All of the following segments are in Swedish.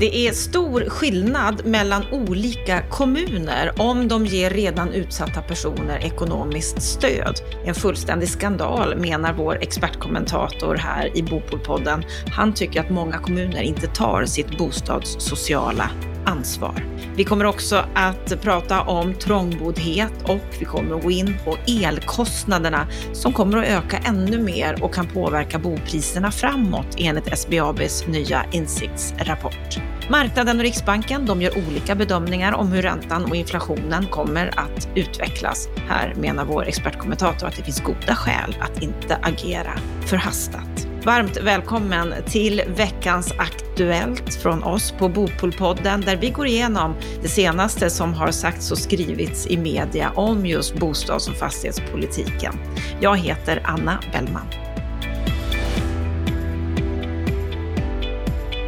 Det är stor skillnad mellan olika kommuner om de ger redan utsatta personer ekonomiskt stöd. En fullständig skandal menar vår expertkommentator här i Bopolpodden. Han tycker att många kommuner inte tar sitt bostadssociala ansvar. Vi kommer också att prata om trångboddhet och vi kommer att gå in på elkostnaderna som kommer att öka ännu mer och kan påverka bopriserna framåt enligt SBABs nya insiktsrapport. Marknaden och Riksbanken de gör olika bedömningar om hur räntan och inflationen kommer att utvecklas. Här menar vår expertkommentator att det finns goda skäl att inte agera förhastat. Varmt välkommen till veckans Aktuellt från oss på Bopolpodden där vi går igenom det senaste som har sagts och skrivits i media om just bostads och fastighetspolitiken. Jag heter Anna Bellman.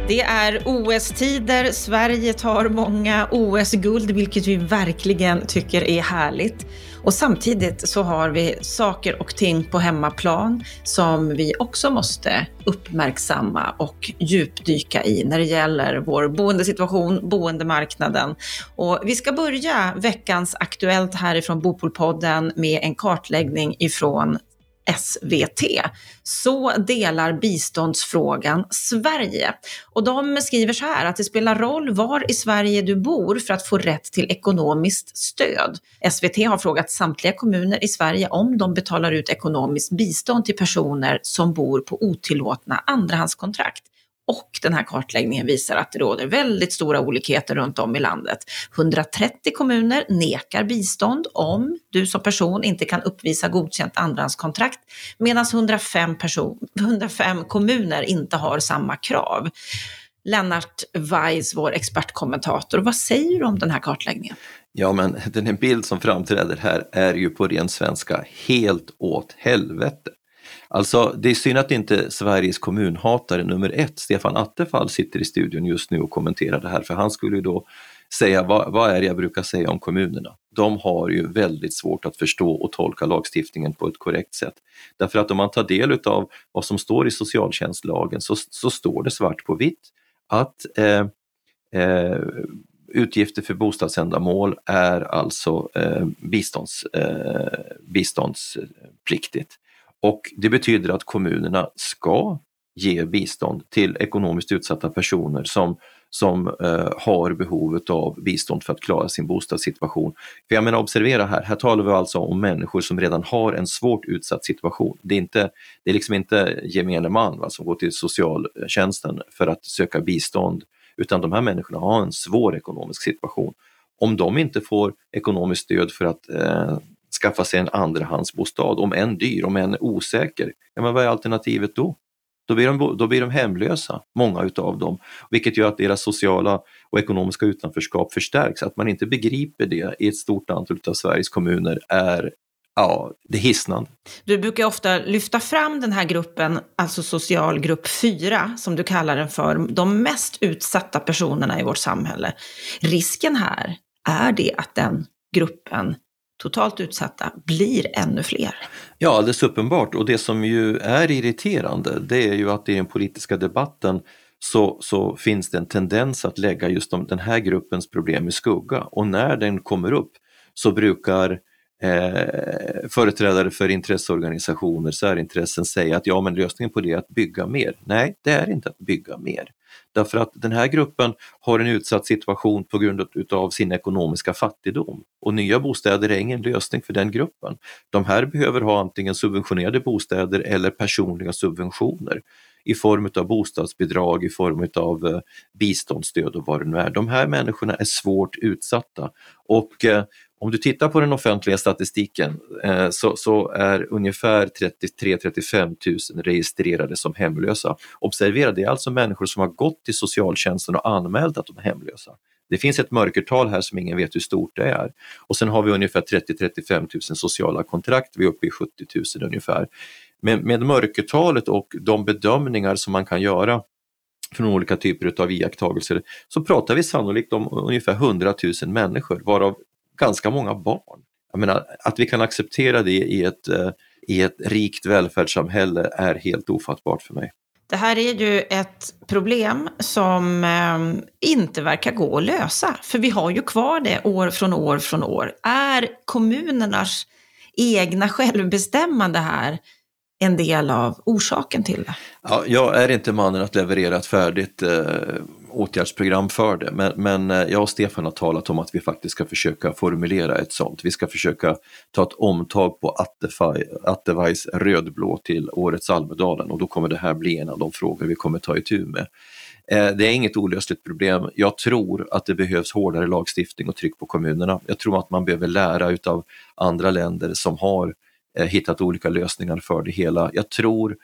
Det är OS-tider. Sverige tar många OS-guld, vilket vi verkligen tycker är härligt. Och samtidigt så har vi saker och ting på hemmaplan som vi också måste uppmärksamma och djupdyka i när det gäller vår boendesituation, boendemarknaden. Och vi ska börja veckans Aktuellt härifrån Bopolpodden med en kartläggning ifrån SVT, så delar biståndsfrågan Sverige. Och de skriver så här att det spelar roll var i Sverige du bor för att få rätt till ekonomiskt stöd. SVT har frågat samtliga kommuner i Sverige om de betalar ut ekonomiskt bistånd till personer som bor på otillåtna andrahandskontrakt. Och den här kartläggningen visar att det råder väldigt stora olikheter runt om i landet. 130 kommuner nekar bistånd om du som person inte kan uppvisa godkänt andrahandskontrakt, medan 105, 105 kommuner inte har samma krav. Lennart Weiss, vår expertkommentator, vad säger du om den här kartläggningen? Ja, men den bild som framträder här är ju på ren svenska helt åt helvete. Alltså, det är synd att inte Sveriges kommunhatare nummer ett, Stefan Attefall, sitter i studion just nu och kommenterar det här, för han skulle ju då säga vad, vad är det jag brukar säga om kommunerna? De har ju väldigt svårt att förstå och tolka lagstiftningen på ett korrekt sätt. Därför att om man tar del av vad som står i socialtjänstlagen så, så står det svart på vitt att eh, eh, utgifter för bostadsändamål är alltså eh, bistånds, eh, biståndspliktigt. Och det betyder att kommunerna ska ge bistånd till ekonomiskt utsatta personer som, som eh, har behovet av bistånd för att klara sin bostadssituation. För jag menar observera här, här talar vi alltså om människor som redan har en svårt utsatt situation. Det är, inte, det är liksom inte gemene man va, som går till socialtjänsten för att söka bistånd, utan de här människorna har en svår ekonomisk situation. Om de inte får ekonomiskt stöd för att eh, skaffa sig en andrahandsbostad, om än dyr, om än osäker. Ja, men vad är alternativet då? Då blir, de, då blir de hemlösa, många utav dem, vilket gör att deras sociala och ekonomiska utanförskap förstärks. Att man inte begriper det i ett stort antal av Sveriges kommuner är Ja, det är hisnande. Du brukar ofta lyfta fram den här gruppen, alltså socialgrupp 4, som du kallar den för, de mest utsatta personerna i vårt samhälle. Risken här, är det att den gruppen totalt utsatta blir ännu fler. Ja, alldeles uppenbart. Och det som ju är irriterande det är ju att i den politiska debatten så, så finns det en tendens att lägga just de, den här gruppens problem i skugga och när den kommer upp så brukar eh, företrädare för intresseorganisationer, särintressen säga att ja men lösningen på det är att bygga mer. Nej, det är inte att bygga mer. Därför att den här gruppen har en utsatt situation på grund av sin ekonomiska fattigdom och nya bostäder är ingen lösning för den gruppen. De här behöver ha antingen subventionerade bostäder eller personliga subventioner i form av bostadsbidrag, i form av eh, biståndsstöd och vad det nu är. De här människorna är svårt utsatta och eh, om du tittar på den offentliga statistiken eh, så, så, är ungefär 33-35 000 registrerade som hemlösa. Observera, det är alltså människor som har gått till socialtjänsten och anmält att de är hemlösa. Det finns ett mörkertal här som ingen vet hur stort det är. Och sen har vi ungefär 30-35 000 sociala kontrakt, vi är uppe i 70 000 ungefär. Men med mörkertalet och de bedömningar som man kan göra från olika typer av iakttagelser så pratar vi sannolikt om ungefär 100 000 människor varav ganska många barn. Jag menar, att vi kan acceptera det i ett, eh, i ett rikt välfärdssamhälle är helt ofattbart för mig. Det här är ju ett problem som eh, inte verkar gå att lösa, för vi har ju kvar det år från år från år. Är kommunernas egna självbestämmande här en del av orsaken till det? Ja, jag är inte mannen att leverera ett färdigt eh, åtgärdsprogram för det, men, men eh, jag och Stefan har talat om att vi faktiskt ska försöka formulera ett sånt. Vi ska försöka ta ett omtag på Attevajs rödblå till årets Almedalen och då kommer det här bli en av de frågor vi kommer ta itu med. Eh, det är inget olösligt problem. Jag tror att det behövs hårdare lagstiftning och tryck på kommunerna. Jag tror att man behöver lära utav andra länder som har eh, hittat olika lösningar för det hela. Jag tror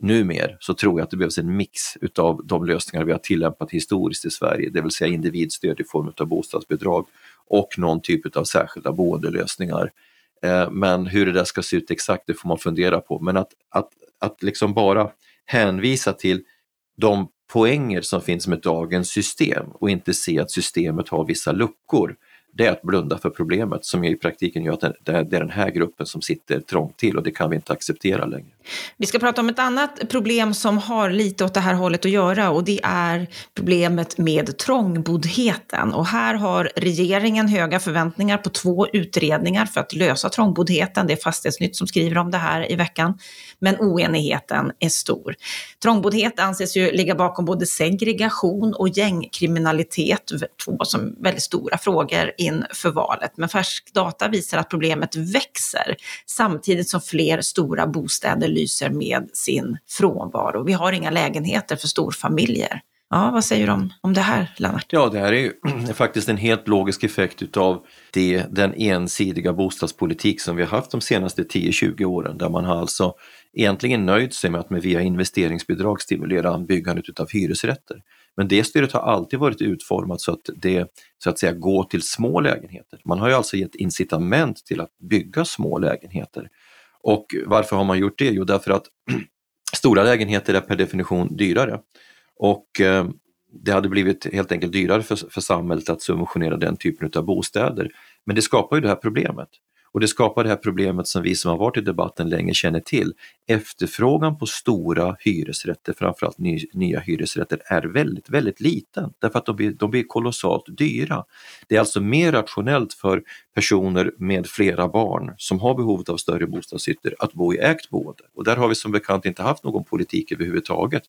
Numer så tror jag att det behövs en mix utav de lösningar vi har tillämpat historiskt i Sverige, det vill säga individstöd i form av bostadsbidrag och någon typ av särskilda boendelösningar. Eh, men hur det där ska se ut exakt, det får man fundera på. Men att, att, att liksom bara hänvisa till de poänger som finns med dagens system och inte se att systemet har vissa luckor det är att blunda för problemet som i praktiken gör att det är den här gruppen som sitter trångt till och det kan vi inte acceptera längre. Vi ska prata om ett annat problem som har lite åt det här hållet att göra och det är problemet med trångboddheten. Och här har regeringen höga förväntningar på två utredningar för att lösa trångboddheten. Det är Fastighetsnytt som skriver om det här i veckan. Men oenigheten är stor. Trångboddhet anses ju ligga bakom både segregation och gängkriminalitet, två som väldigt stora frågor inför valet. Men färsk data visar att problemet växer samtidigt som fler stora bostäder lyser med sin frånvaro. Vi har inga lägenheter för storfamiljer. Ja, vad säger du om, om det här, Lennart? Ja, det här är ju faktiskt en helt logisk effekt utav det, den ensidiga bostadspolitik som vi har haft de senaste 10-20 åren, där man har alltså egentligen nöjt sig med att med via investeringsbidrag stimulera byggandet utav hyresrätter. Men det stödet har alltid varit utformat så att det så att säga går till små lägenheter. Man har ju alltså gett incitament till att bygga små lägenheter. Och varför har man gjort det? Jo, därför att stora lägenheter är per definition dyrare. Och eh, det hade blivit helt enkelt dyrare för, för samhället att subventionera den typen av bostäder. Men det skapar ju det här problemet. Och det skapar det här problemet som vi som har varit i debatten länge känner till. Efterfrågan på stora hyresrätter, framförallt ny, nya hyresrätter, är väldigt, väldigt liten därför att de blir, de blir kolossalt dyra. Det är alltså mer rationellt för personer med flera barn som har behovet av större bostadsytor att bo i ägt boende. Och där har vi som bekant inte haft någon politik överhuvudtaget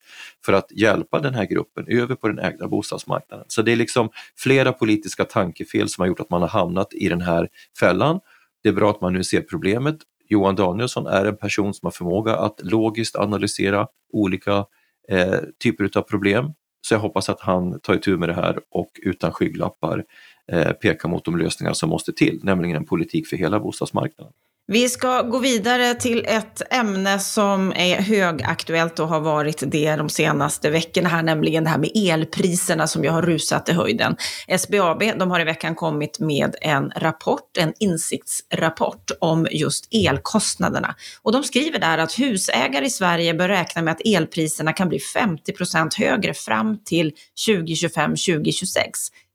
för att hjälpa den här gruppen över på den ägda bostadsmarknaden. Så det är liksom flera politiska tankefel som har gjort att man har hamnat i den här fällan det är bra att man nu ser problemet. Johan Danielsson är en person som har förmåga att logiskt analysera olika eh, typer av problem. Så jag hoppas att han tar itu med det här och utan skygglappar eh, pekar mot de lösningar som måste till, nämligen en politik för hela bostadsmarknaden. Vi ska gå vidare till ett ämne som är högaktuellt och har varit det de senaste veckorna här, nämligen det här med elpriserna som ju har rusat i höjden. SBAB, de har i veckan kommit med en rapport, en insiktsrapport om just elkostnaderna. Och de skriver där att husägare i Sverige bör räkna med att elpriserna kan bli 50 procent högre fram till 2025-2026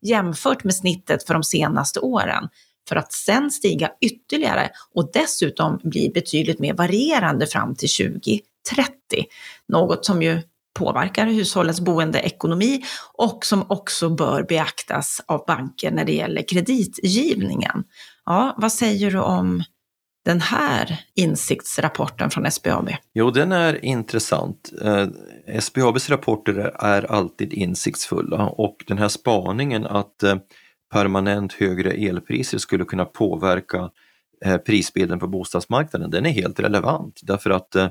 jämfört med snittet för de senaste åren för att sen stiga ytterligare och dessutom bli betydligt mer varierande fram till 2030. Något som ju påverkar hushållens boendeekonomi och som också bör beaktas av banker när det gäller kreditgivningen. Ja, vad säger du om den här insiktsrapporten från SBAB? Jo, den är intressant. Eh, SBABs rapporter är alltid insiktsfulla och den här spaningen att eh, permanent högre elpriser skulle kunna påverka eh, prisbilden på bostadsmarknaden, den är helt relevant därför att eh,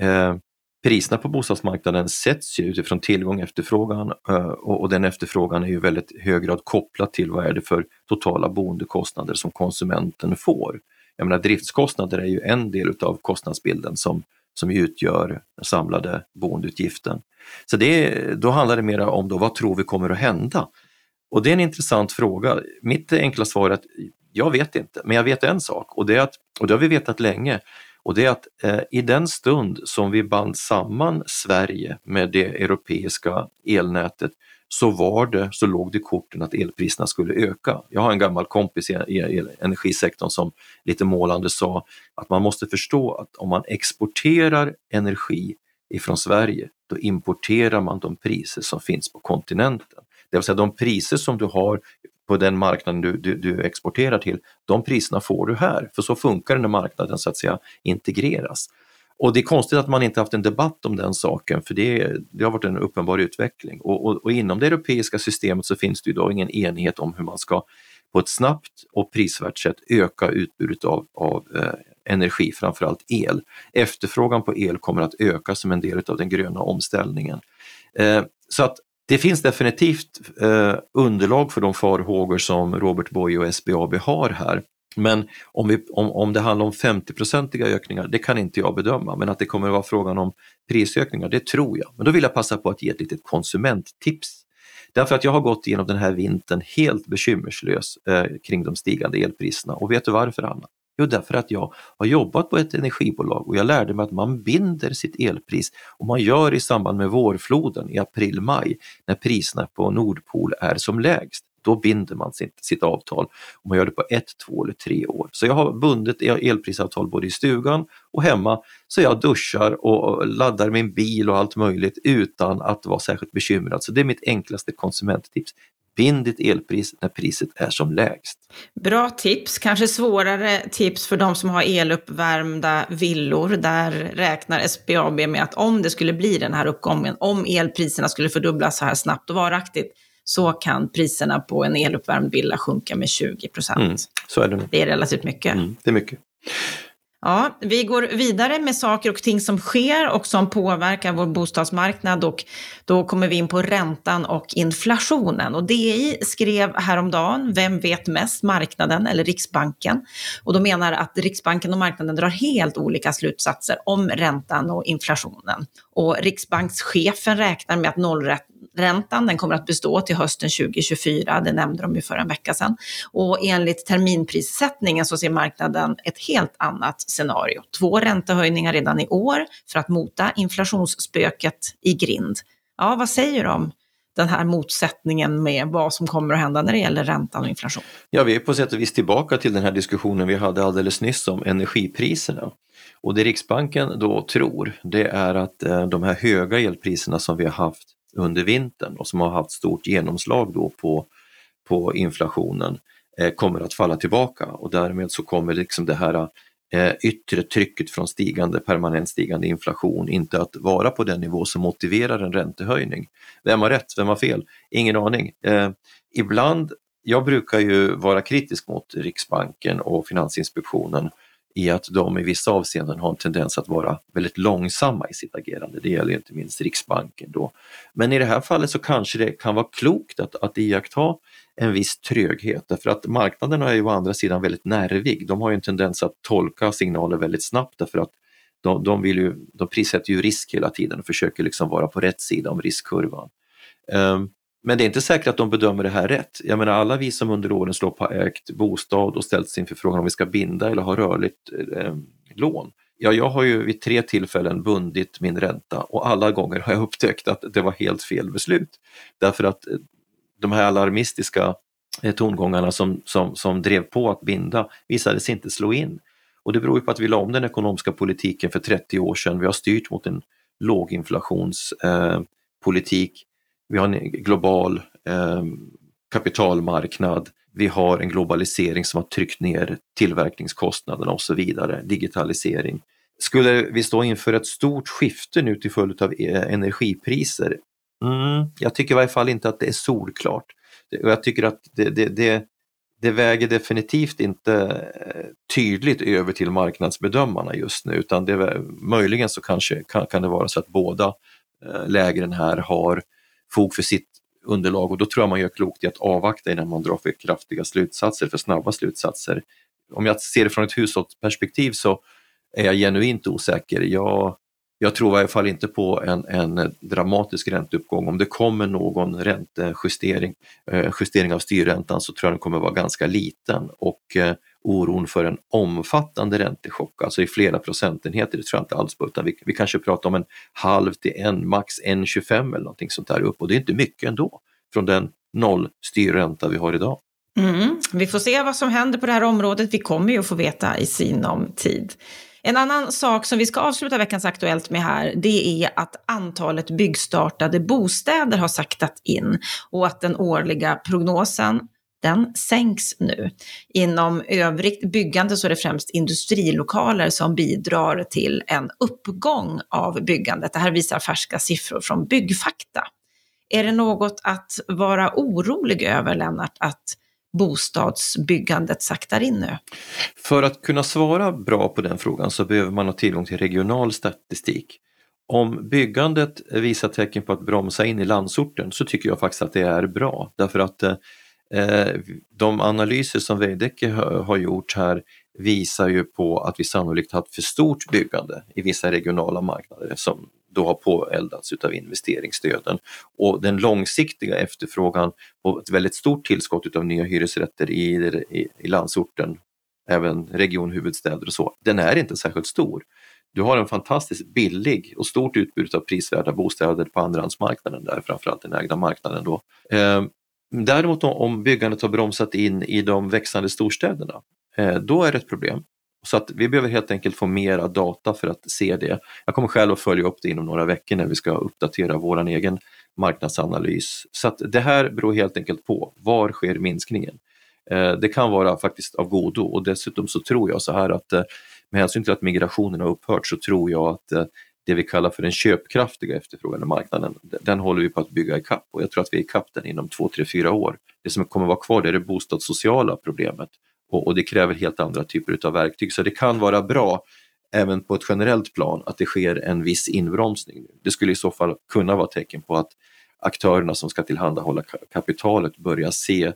eh, priserna på bostadsmarknaden sätts ju utifrån tillgång och efterfrågan eh, och, och den efterfrågan är ju väldigt hög grad kopplat till vad är det för totala boendekostnader som konsumenten får. Jag menar driftskostnader är ju en del utav kostnadsbilden som, som utgör den samlade boendeutgiften. Så det, då handlar det mer om då, vad tror vi kommer att hända? Och det är en intressant fråga. Mitt enkla svar är att jag vet inte, men jag vet en sak och det, är att, och det har vi vetat länge och det är att eh, i den stund som vi band samman Sverige med det europeiska elnätet så var det, så låg det i korten att elpriserna skulle öka. Jag har en gammal kompis i, i energisektorn som lite målande sa att man måste förstå att om man exporterar energi ifrån Sverige, då importerar man de priser som finns på kontinenten. Det vill säga de priser som du har på den marknaden du, du, du, exporterar till, de priserna får du här. För så funkar det när marknaden så att säga integreras. Och det är konstigt att man inte haft en debatt om den saken, för det, det har varit en uppenbar utveckling. Och, och, och, inom det europeiska systemet så finns det idag ingen enighet om hur man ska på ett snabbt och prisvärt sätt öka utbudet av, av eh, energi, framförallt el. Efterfrågan på el kommer att öka som en del av den gröna omställningen. Eh, så att det finns definitivt eh, underlag för de farhågor som Robert Boye och SBAB har här. Men om, vi, om, om det handlar om 50-procentiga ökningar, det kan inte jag bedöma, men att det kommer att vara frågan om prisökningar, det tror jag. Men då vill jag passa på att ge ett litet konsumenttips. Därför att jag har gått igenom den här vintern helt bekymmerslös eh, kring de stigande elpriserna. Och vet du varför Anna? Jo, därför att jag har jobbat på ett energibolag och jag lärde mig att man binder sitt elpris och man gör i samband med vårfloden i april-maj när priserna på Nordpol är som lägst då binder man sitt, sitt avtal och man gör det på ett, två eller tre år. Så jag har bundit elprisavtal både i stugan och hemma så jag duschar och laddar min bil och allt möjligt utan att vara särskilt bekymrad. Så det är mitt enklaste konsumenttips. Bind ditt elpris när priset är som lägst. Bra tips, kanske svårare tips för de som har eluppvärmda villor. Där räknar SBAB med att om det skulle bli den här uppgången, om elpriserna skulle fördubblas så här snabbt och varaktigt, så kan priserna på en eluppvärmd villa sjunka med 20 procent. Mm, så är det. Det är relativt mycket. Mm, det är mycket. Ja, vi går vidare med saker och ting som sker och som påverkar vår bostadsmarknad och då kommer vi in på räntan och inflationen. Och DI skrev häromdagen, vem vet mest, marknaden eller Riksbanken? Och de menar att Riksbanken och marknaden drar helt olika slutsatser om räntan och inflationen. Och Riksbankschefen räknar med att nollrätt räntan den kommer att bestå till hösten 2024, det nämnde de ju för en vecka sedan. Och enligt terminprissättningen så ser marknaden ett helt annat scenario. Två räntehöjningar redan i år för att mota inflationsspöket i grind. Ja, vad säger du om den här motsättningen med vad som kommer att hända när det gäller räntan och inflation? Ja, vi är på sätt och vis tillbaka till den här diskussionen vi hade alldeles nyss om energipriserna. Och det Riksbanken då tror, det är att eh, de här höga elpriserna som vi har haft under vintern och som har haft stort genomslag då på, på inflationen eh, kommer att falla tillbaka och därmed så kommer liksom det här eh, yttre trycket från stigande, permanent stigande inflation inte att vara på den nivå som motiverar en räntehöjning. Vem har rätt, vem har fel? Ingen aning. Eh, ibland, jag brukar ju vara kritisk mot Riksbanken och Finansinspektionen i att de i vissa avseenden har en tendens att vara väldigt långsamma i sitt agerande. Det gäller inte minst Riksbanken då. Men i det här fallet så kanske det kan vara klokt att, att iaktta en viss tröghet därför att marknaden är ju å andra sidan väldigt nervig. De har ju en tendens att tolka signaler väldigt snabbt därför att de, de, vill ju, de prissätter ju risk hela tiden och försöker liksom vara på rätt sida om riskkurvan. Um, men det är inte säkert att de bedömer det här rätt. Jag menar alla vi som under årens lopp har ägt bostad och ställts inför frågan om vi ska binda eller ha rörligt eh, lån. Ja, jag har ju vid tre tillfällen bundit min ränta och alla gånger har jag upptäckt att det var helt fel beslut. Därför att eh, de här alarmistiska eh, tongångarna som, som, som drev på att binda visade sig inte slå in. Och det beror ju på att vi la om den ekonomiska politiken för 30 år sedan. Vi har styrt mot en låginflationspolitik. Eh, vi har en global eh, kapitalmarknad. Vi har en globalisering som har tryckt ner tillverkningskostnaderna och så vidare, digitalisering. Skulle vi stå inför ett stort skifte nu till följd av eh, energipriser? Mm, jag tycker i varje fall inte att det är solklart. Jag tycker att det, det, det, det väger definitivt inte eh, tydligt över till marknadsbedömarna just nu utan det, möjligen så kanske kan, kan det vara så att båda eh, lägren här har fog för sitt underlag och då tror jag man gör klokt i att avvakta innan man drar för kraftiga slutsatser, för snabba slutsatser. Om jag ser det från ett hushållsperspektiv så är jag genuint osäker. Jag, jag tror i alla fall inte på en, en dramatisk ränteuppgång. Om det kommer någon räntejustering, eh, justering av styrräntan så tror jag den kommer vara ganska liten och eh, oron för en omfattande räntechock, alltså i flera procentenheter, det tror jag inte alls på, utan vi, vi kanske pratar om en halv till en, max 1,25 eller någonting sånt där upp och det är inte mycket ändå från den nollstyrränta vi har idag. Mm. Vi får se vad som händer på det här området. Vi kommer ju att få veta i sinom tid. En annan sak som vi ska avsluta veckans Aktuellt med här, det är att antalet byggstartade bostäder har saktat in och att den årliga prognosen den sänks nu. Inom övrigt byggande så är det främst industrilokaler som bidrar till en uppgång av byggandet. Det här visar färska siffror från Byggfakta. Är det något att vara orolig över, Lennart, att bostadsbyggandet saktar in nu? För att kunna svara bra på den frågan så behöver man ha tillgång till regional statistik. Om byggandet visar tecken på att bromsa in i landsorten så tycker jag faktiskt att det är bra därför att eh, Eh, de analyser som Veidekke har gjort här visar ju på att vi sannolikt haft för stort byggande i vissa regionala marknader som då har påeldats utav investeringsstöden. Och den långsiktiga efterfrågan på ett väldigt stort tillskott utav nya hyresrätter i, i, i landsorten, även regionhuvudstäder och så, den är inte särskilt stor. Du har en fantastiskt billig och stort utbud av prisvärda bostäder på andrahandsmarknaden där, framförallt den ägda marknaden då. Ehm, däremot om byggandet har bromsat in i de växande storstäderna, eh, då är det ett problem. Så att vi behöver helt enkelt få mera data för att se det. Jag kommer själv att följa upp det inom några veckor när vi ska uppdatera vår egen marknadsanalys. Så att det här beror helt enkelt på, var sker minskningen? Eh, det kan vara faktiskt av godo och dessutom så tror jag så här att eh, med hänsyn till att migrationen har upphört så tror jag att eh, det vi kallar för den köpkraftiga efterfrågan i marknaden, den håller vi på att bygga ikapp och jag tror att vi är ikapp den inom två, tre, fyra år. Det som kommer vara kvar det är det bostadssociala problemet och, och det kräver helt andra typer av verktyg. Så det kan vara bra även på ett generellt plan att det sker en viss inbromsning. Det skulle i så fall kunna vara tecken på att aktörerna som ska tillhandahålla kapitalet börjar se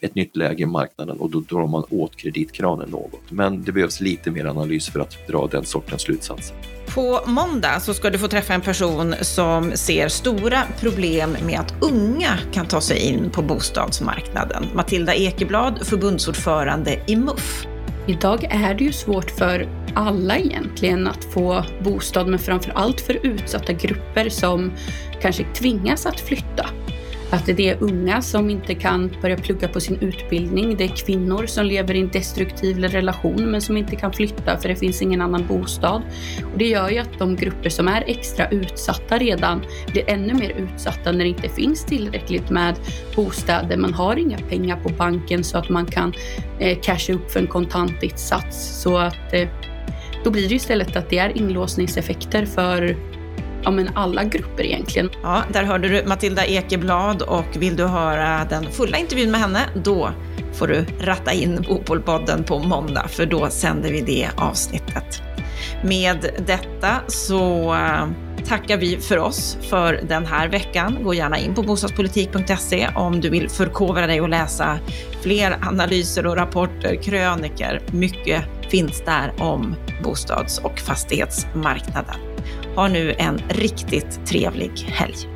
ett nytt läge i marknaden och då drar man åt kreditkranen något. Men det behövs lite mer analys för att dra den sortens slutsatser. På måndag så ska du få träffa en person som ser stora problem med att unga kan ta sig in på bostadsmarknaden. Matilda Ekeblad, förbundsordförande i MUF. Idag är det ju svårt för alla egentligen att få bostad, men framför allt för utsatta grupper som kanske tvingas att flytta. Att det är unga som inte kan börja plugga på sin utbildning. Det är kvinnor som lever i en destruktiv relation men som inte kan flytta för det finns ingen annan bostad. Och det gör ju att de grupper som är extra utsatta redan blir ännu mer utsatta när det inte finns tillräckligt med bostäder. Man har inga pengar på banken så att man kan eh, casha upp för en kontantinsats. Så att eh, då blir det istället att det är inlåsningseffekter för ja, men alla grupper egentligen. Ja, där hörde du Matilda Ekeblad och vill du höra den fulla intervjun med henne, då får du ratta in Bopolpodden på måndag, för då sänder vi det avsnittet. Med detta så eh, tackar vi för oss för den här veckan. Gå gärna in på bostadspolitik.se om du vill förkovra dig och läsa fler analyser och rapporter, kröniker. Mycket finns där om bostads och fastighetsmarknaden. Ha nu en riktigt trevlig helg.